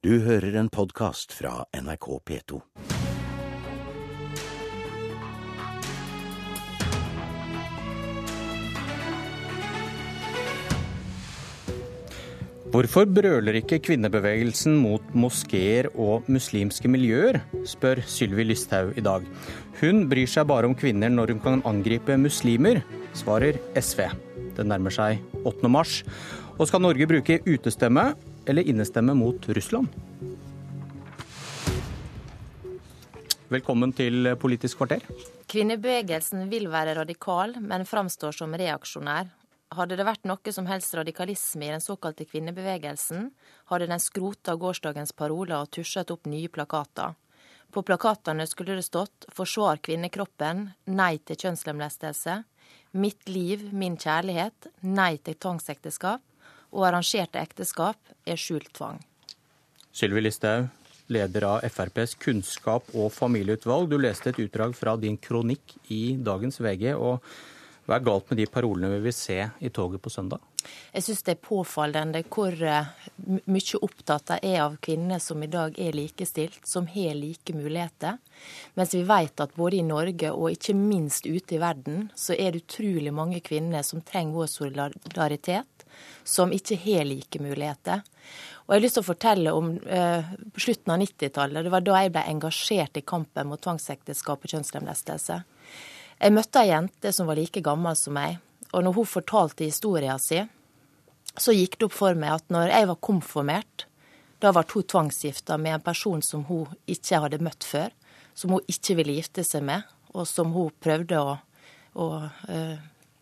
Du hører en podkast fra NRK P2. Hvorfor brøler ikke kvinnebevegelsen mot moskeer og muslimske miljøer, spør Sylvi Listhaug i dag. Hun bryr seg bare om kvinner når hun kan angripe muslimer, svarer SV. Det nærmer seg 8. mars. Og skal Norge bruke utestemme eller innestemme mot Russland? Velkommen til Politisk kvarter. Kvinnebevegelsen vil være radikal, men framstår som reaksjonær. Hadde det vært noe som helst radikalisme i den såkalte kvinnebevegelsen, hadde den skrota gårsdagens paroler og tusjet opp nye plakater. På plakatene skulle det stått 'Forsvar kvinnekroppen', 'Nei til kjønnslemlestelse', 'Mitt liv, min kjærlighet', 'Nei til tvangsekteskap', og 'Arrangerte ekteskap er skjult tvang'. Sylvi Listhaug, leder av FrPs kunnskap- og familieutvalg. Du leste et utdrag fra din kronikk i dagens VG. og hva er galt med de parolene vi vil se i toget på søndag? Jeg syns det er påfallende hvor eh, mye opptatt de er av kvinner som i dag er likestilt, som har like muligheter. Mens vi vet at både i Norge og ikke minst ute i verden, så er det utrolig mange kvinner som trenger vår solidaritet, som ikke har like muligheter. Og jeg har lyst til å fortelle om eh, slutten av 90-tallet. Det var da jeg ble engasjert i kampen mot tvangsekteskap og kjønnslemlestelse. Jeg møtte ei jente som var like gammel som meg, og når hun fortalte historien sin, så gikk det opp for meg at når jeg var konfirmert, da ble hun tvangsgifta med en person som hun ikke hadde møtt før, som hun ikke ville gifte seg med, og som hun prøvde å, å uh,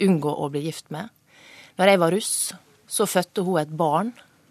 unngå å bli gift med. Når jeg var russ, så fødte hun et barn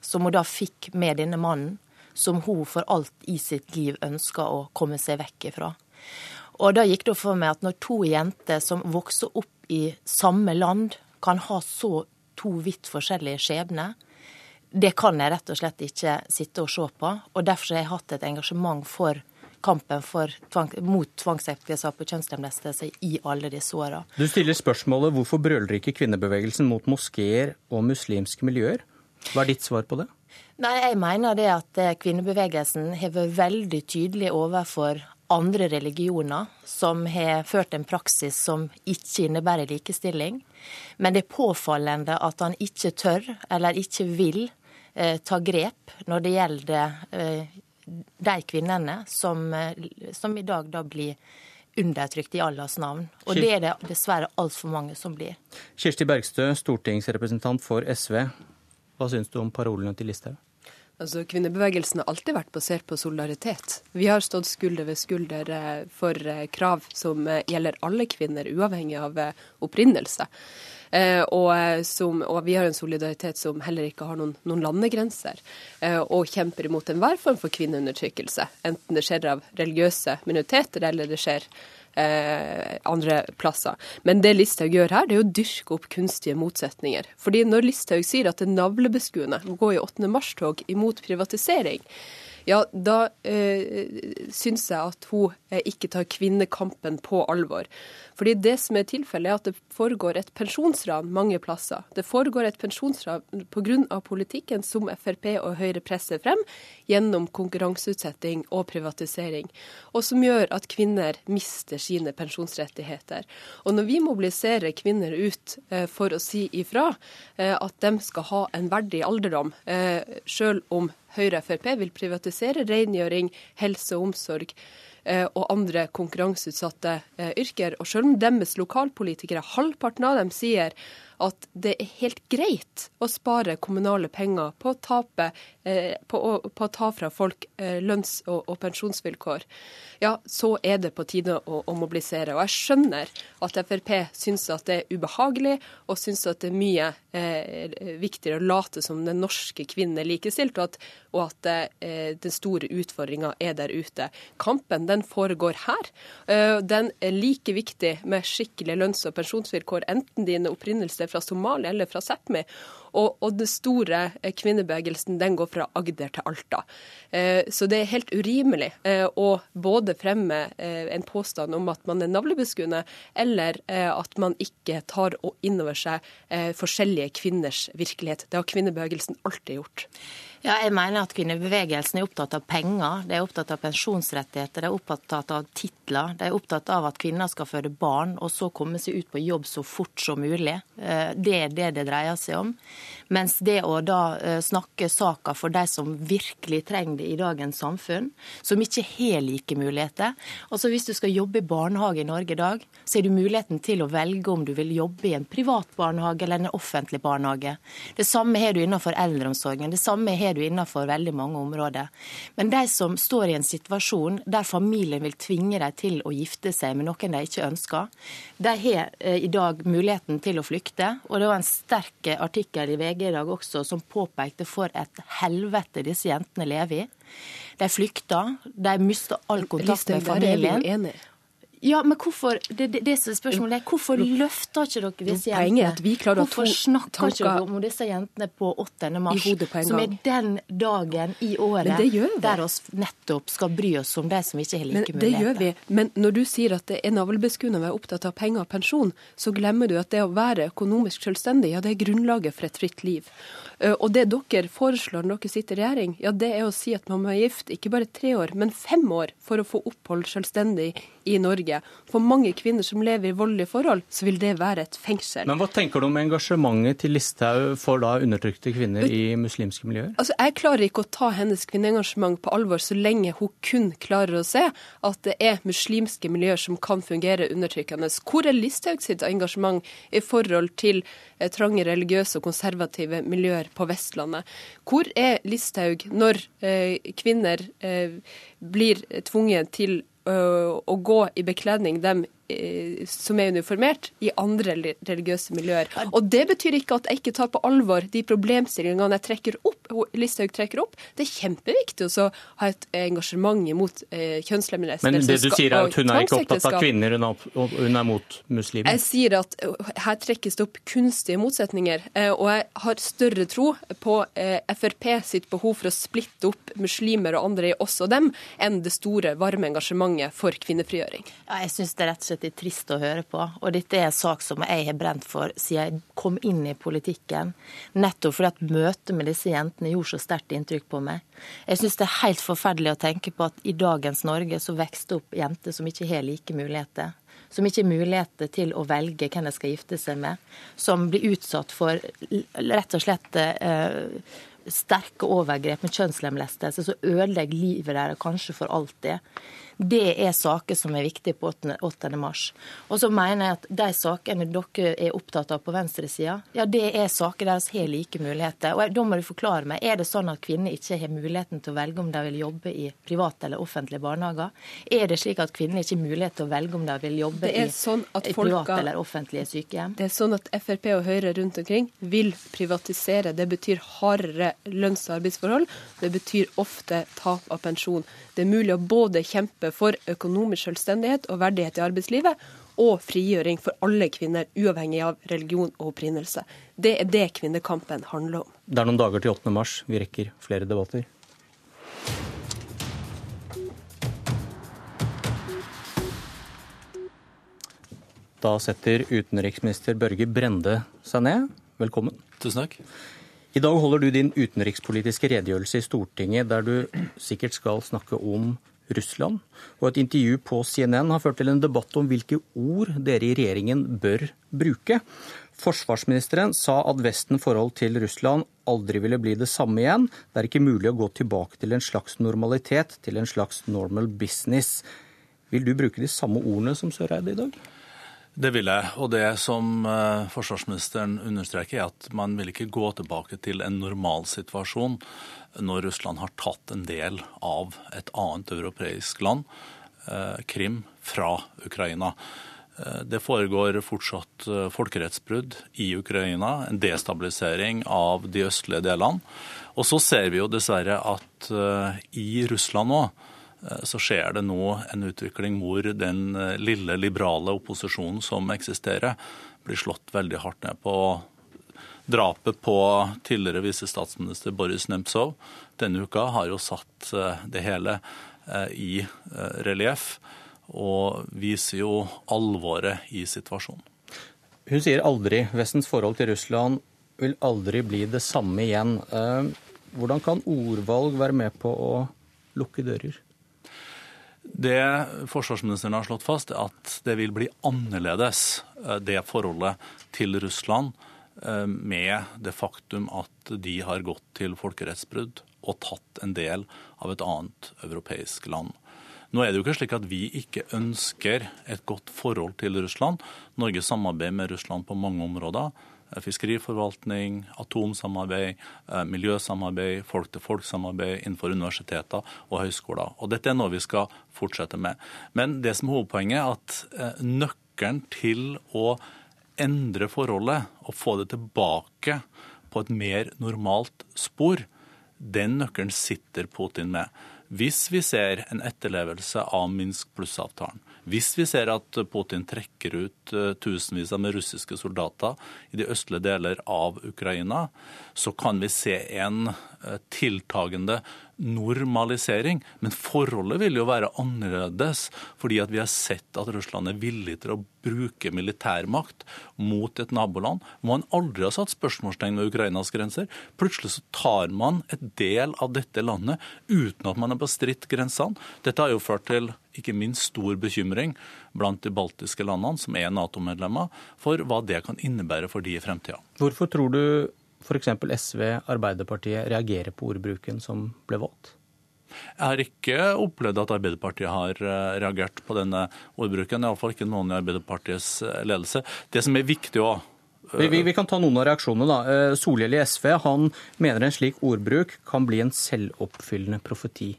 som hun da fikk med denne mannen, som hun for alt i sitt liv ønska å komme seg vekk ifra. Og da gikk det for meg at når to jenter som vokser opp i samme land, kan ha så to vidt forskjellige skjebner, det kan jeg rett og slett ikke sitte og se på. Og derfor har jeg hatt et engasjement for kampen for tvang, mot tvangsekteskap og kjønnslemlestelse i alle disse åra. Du stiller spørsmålet hvorfor brøler ikke kvinnebevegelsen mot moskeer og muslimske miljøer? Hva er ditt svar på det? Nei, Jeg mener det at kvinnebevegelsen har vært veldig tydelig overfor andre religioner som har ført en praksis som ikke innebærer likestilling. Men det er påfallende at han ikke tør eller ikke vil eh, ta grep når det gjelder eh, de kvinnene som, eh, som, i dag da blir undertrykt i Allahs navn. Og det er det dessverre altfor mange som blir. Kirsti Bergstø, stortingsrepresentant for SV. Hva syns du om parolene til Listhaug? Altså, Kvinnebevegelsen har alltid vært basert på solidaritet. Vi har stått skulder ved skulder eh, for eh, krav som eh, gjelder alle kvinner, uavhengig av opprinnelse. Og, som, og, vi har en solidaritet som heller ikke har noen, noen landegrenser, og kjemper imot enhver form for kvinneundertrykkelse. Enten det skjer av religiøse minoriteter, eller det skjer eh, andre plasser. Men det Listhaug gjør her, det er å dyrke opp kunstige motsetninger. Fordi når Listhaug sier at det navlebeskuende å gå i 8. mars-tog imot privatisering, ja, da eh, syns jeg at hun eh, ikke tar kvinnekampen på alvor. Fordi det som er tilfellet, er at det foregår et pensjonsran mange plasser. Det foregår et pensjonsran pga. politikken som Frp og Høyre presser frem gjennom konkurranseutsetting og privatisering, og som gjør at kvinner mister sine pensjonsrettigheter. Og når vi mobiliserer kvinner ut eh, for å si ifra eh, at de skal ha en verdig alderdom, eh, selv om Høyre og Frp vil privatisere rengjøring, helse og omsorg, Eh, og andre konkurranseutsatte eh, yrker. Og selv om deres lokalpolitikere, halvparten av dem, sier at det er helt greit å spare kommunale penger på å, tape, eh, på å, på å ta fra folk lønns- og, og, pensjonsvilkår, ja, så er det på tide å, å, mobilisere. Og jeg skjønner at Frp syns at det er ubehagelig, og syns at det er mye eh, viktigere å late som den norske kvinnen er likestilt, og at, og at eh, den store utfordringa er der ute. Kampen den foregår her. Eh, den er like viktig med skikkelige lønns- og pensjonsvilkår, enten dine opprinnelse fra Somalia eller fra Sápmi. Og, og den store eh, kvinnebevegelsen den går fra Agder til Alta. Eh, så det er helt urimelig å både fremme en påstand om at man er navlebeskuende, eller at man ikke tar inn over seg forskjellige kvinners virkelighet. Det har kvinnebevegelsen alltid gjort. Ja, jeg mener at Kvinnebevegelsen er opptatt av penger, de er opptatt av pensjonsrettigheter, de er opptatt av titler. De er opptatt av at kvinner skal føde barn og så komme seg ut på jobb så fort som mulig. Eh, det er det det dreier seg om. Mens det å da eh, snakke saka for de som virkelig trenger det i dagens samfunn, som ikke har like muligheter Altså Hvis du skal jobbe i barnehage i Norge i dag, så har du muligheten til å velge om du vil jobbe i en privat barnehage eller en offentlig barnehage. Det samme har du innenfor eldreomsorgen. Det samme har er du innenfor veldig mange områder. Men de som står i en situasjon der familien vil tvinge dem til å gifte seg med noen de ikke ønsker, de har eh, i dag muligheten til å flykte. Og det var en sterk artikkel i VG i dag også som påpekte for et helvete disse jentene lever i. De flykter, de mister all kontakt med familien. Ja, men hvorfor det, det, det som er spørsmålet er, hvorfor løfter ikke dere disse jentene? hvorfor snakker ikke dere om disse jentene på 8. mars, som er den dagen i året der oss nettopp skal bry oss om de som ikke har like muligheter? Det gjør vi. Men når du sier at det er navlebeskuende å være opptatt av penger og pensjon, så glemmer du at det å være økonomisk selvstendig, ja, det er grunnlaget for et fritt liv. Eh, og det dere foreslår når dere sitter i regjering, ja, det er å si at man må være gift ikke bare tre år, men fem år for å få opphold selvstendig i Norge. For mange kvinner som lever i voldelige forhold, så vil det være et fengsel. Men hva tenker du om engasjementet til Listhaug for da undertrykte kvinner i muslimske miljøer? Altså, Jeg klarer ikke å ta hennes kvinneengasjement på alvor så lenge hun kun klarer å se at det er muslimske miljøer som kan fungere undertrykkende. Hvor er Listhaug sitt engasjement i forhold til eh, trange religiøse og konservative miljøer på Vestlandet. Hvor er Listhaug når eh, kvinner eh, blir tvunget til å gå i bekledning de Eh, som er uniformert, i andre religiøse miljøer. Og Det betyr ikke at jeg ikke tar på alvor de problemstillingene jeg trekker opp, Listhaug trekker opp. Det er kjempeviktig å ha et engasjement mot eh, kjønnslemlestelse. Men det du sier er at hun er ikke opptatt av kvinner, hun er mot muslimer? Jeg sier at eh, her trekkes det opp kunstige motsetninger. Eh, og jeg har større tro på Frp sitt behov for å splitte opp muslimer og andre i oss og dem, enn det store, varme engasjementet for kvinnefrigjøring. Ja, jeg synes det er rett og slett slett trist å høre på. Og dette er en sak som jeg har brent for siden jeg kom inn i politikken. Nettopp fordi at møtet med disse jentene gjorde så sterkt inntrykk på meg. Jeg syns det er helt forferdelig å tenke på at i dagens Norge så vokser det opp jenter som ikke har like muligheter som ikke har muligheter til å velge hvem de skal gifte seg med, som blir utsatt for rett og slett eh, sterke overgrep med kjønnslemlestelse som ødelegger livet deres kanskje for alltid. Det er saker som er viktige på 8. mars. Og så mener jeg at de sakene dere er opptatt av på venstresida, ja, det er saker deres har like muligheter. Og da må du forklare meg, er det sånn at kvinner ikke har muligheten til å velge om de vil jobbe i private eller offentlige barnehager? Er det slik at kvinner ikke har mulighet til å velge om de vil jobbe i, sånn i private eller offentlige sykehjem? Det er sånn at Frp og Høyre rundt omkring vil privatisere. Det betyr hardere lønns- og arbeidsforhold. Det betyr ofte tap av pensjon. Det er mulig å både kjempe for økonomisk selvstendighet og verdighet i arbeidslivet, og frigjøring for alle kvinner, uavhengig av religion og opprinnelse. Det er det kvinnekampen handler om. Det er noen dager til 8. mars. Vi rekker flere debatter. Da setter utenriksminister Børge Brende seg ned. Velkommen. Tusen takk. I dag holder du din utenrikspolitiske redegjørelse i Stortinget, der du sikkert skal snakke om Russland. Og et intervju på CNN har ført til en debatt om hvilke ord dere i regjeringen bør bruke. Forsvarsministeren sa at Vesten forhold til Russland aldri ville bli det samme igjen. Det er ikke mulig å gå tilbake til en slags normalitet, til en slags normal business. Vil du bruke de samme ordene som Søreide i dag? Det vil jeg. Og det som eh, forsvarsministeren understreker, er at man vil ikke gå tilbake til en normalsituasjon når Russland har tatt en del av et annet europeisk land, eh, Krim, fra Ukraina. Eh, det foregår fortsatt folkerettsbrudd i Ukraina, en destabilisering av de østlige delene. Og så ser vi jo dessverre at i Russland Eh, så skjer det nå en utvikling hvor den eh, lille liberale opposisjonen som eksisterer, blir slått veldig hardt ned på. Drapet på tidligere visestatsminister Boris Nemtsov denne uka har jo satt eh, det hele i relieff og viser jo alvoret i situasjonen. Hun sier aldri Vestens forhold til Russland vil aldri bli det samme igjen. Hvordan kan ordvalg være med på å lukke dører? Det forsvarsministeren har slått fast, er at det vil bli annerledes, eh, det forholdet til Russland, eh, med det faktum at de har gått til folkerettsbrudd og tatt en del av et annet europeisk land. Nå er det jo ikke slik at vi ikke ønsker et godt forhold til Russland. Norge samarbeider med Russland på mange områder. Eh, fiskeriforvaltning, atomsamarbeid, eh, miljøsamarbeid, folk-til-folk-samarbeid innenfor universiteter og høyskoler. Og Dette er noe vi skal fortsette med. Men det som er hovedpoenget, er at eh, nøkkelen til å endre forholdet og få det tilbake på et mer normalt spor, den nøkkelen sitter Putin med. Hvis vi ser en etterlevelse av Minsk pluss-avtalen, hvis vi ser at Putin trekker ut eh, tusenvis av russiske soldater i de østlige deler av Ukraina, så kan vi se en eh, tiltagende normalisering. Men forholdet vil jo være annerledes, fordi at vi har sett at Russland er villig til å bruke militærmakt mot et naboland man aldri har satt spørsmålstegn ved Ukrainas grenser. Plutselig så tar man et del av dette landet uten at man har bestridt grensene. Dette har jo ført til ikke minst stor bekymring blant de baltiske landene, som er Nato-medlemmer, for hva det kan innebære for de i fremtida. Hvorfor tror du f.eks. SV, Arbeiderpartiet, reagerer på ordbruken som ble valgt? Jeg har ikke opplevd at Arbeiderpartiet har eh, reagert på denne ordbruken. Iallfall ikke noen i Arbeiderpartiets eh, ledelse. Det som er viktig òg vi, vi, vi, kan ta noen av reaksjonene. da. Eh, Solhjell i SV han mener en slik ordbruk kan bli en selvoppfyllende profeti.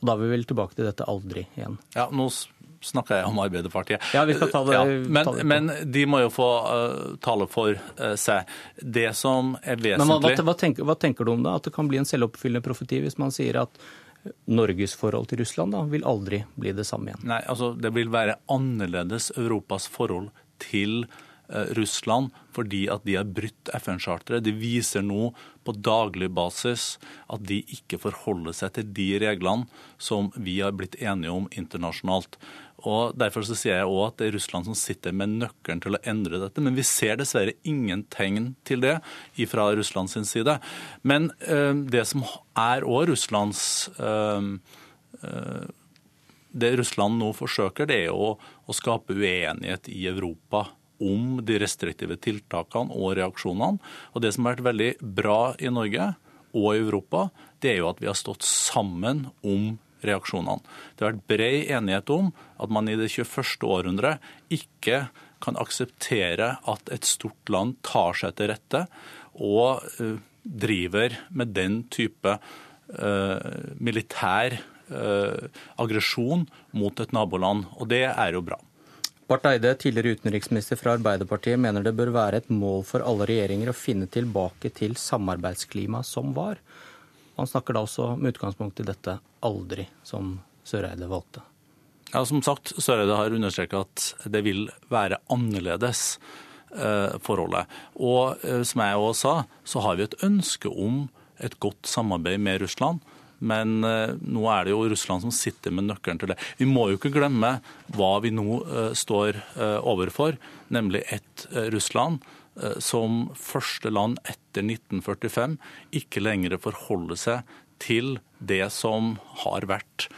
Og Da er vi vel tilbake til dette aldri igjen. Ja, nå snakker jeg om Arbeiderpartiet. Ja, vi skal ta det. Ja, men, ta det men, de må jo få uh, tale for uh, seg. Det som er vesentlig Men hva, hva, tenker, hva, tenker, du om det? At det kan bli en selvoppfyllende profeti hvis man sier at Norges forhold til Russland da, vil aldri bli det samme igjen? Nei, altså Det vil være annerledes Europas forhold til uh, Russland fordi at de har brutt FN-charteret. De viser nå på daglig basis at de ikke forholder seg til de reglene som vi har blitt enige om internasjonalt. Og Derfor så sier jeg òg at det er Russland som sitter med nøkkelen til å endre dette. Men vi ser dessverre ingen tegn til det fra Russlands side. Men øh, det som er òg Russlands øh, øh, Det Russland nå forsøker, det er å, å skape uenighet i Europa om de restriktive tiltakene og reaksjonene. Og Det som har vært veldig bra i Norge og i Europa, det er jo at vi har stått sammen om reaksjonene. Det har vært bred enighet om at man i det 21. århundret ikke kan akseptere at et stort land tar seg til rette og uh, driver med den type uh, militær uh, aggresjon mot et naboland. Og det er jo bra. Barth Eide, tidligere utenriksminister fra Arbeiderpartiet, mener det bør være et mål for alle regjeringer å finne tilbake til samarbeidsklimaet som var. Han snakker da også med utgangspunkt i dette 'aldri', som Søreide valgte. Ja, Som sagt, Søreide har understreket at det vil være annerledes eh, forholdet. Og eh, som jeg også sa, så har vi et ønske om et godt samarbeid med Russland. Men eh, nå er det jo Russland som sitter med nøkkelen til det. Vi må jo ikke glemme hva vi nå eh, står eh, overfor, nemlig et Russland som første land etter 1945 ikke lenger forholder seg til det som har vært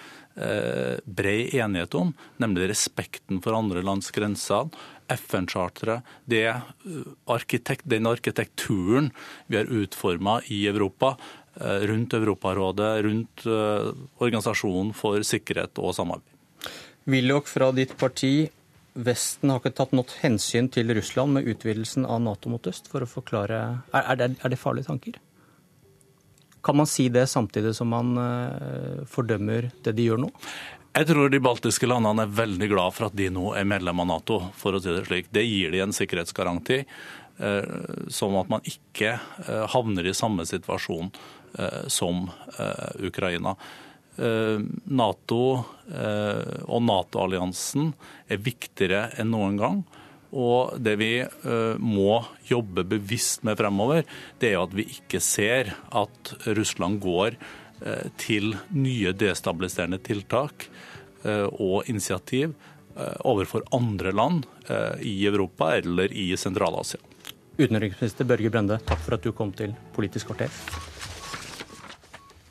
bred enighet om, nemlig respekten for andre lands grenser, FN-charteret, den arkitekturen vi har utforma i Europa, rundt Europarådet, rundt Organisasjonen for sikkerhet og samarbeid. Willoch fra ditt parti Vesten har ikke tatt nok hensyn til Russland med utvidelsen av Nato mot øst, for å forklare Er, det, er det, farlige tanker? Kan man si det samtidig som man uh, fordømmer det de gjør nå? Jeg tror de baltiske landene er veldig glad for at de nå er medlem av Nato. for å si Det slik. Det gir de en sikkerhetsgaranti, sånn som at man ikke havner i samme situasjon som Ukraina. Eh, Nato eh, og Nato-alliansen er viktigere enn noen gang. Og det vi eh, må jobbe bevisst med fremover, det er at vi ikke ser at Russland går til nye destabiliserende tiltak og initiativ overfor andre land i Europa eller i Sentral-Asia. Utenriksminister Børge Brende, takk for at du kom til Politisk kvarter.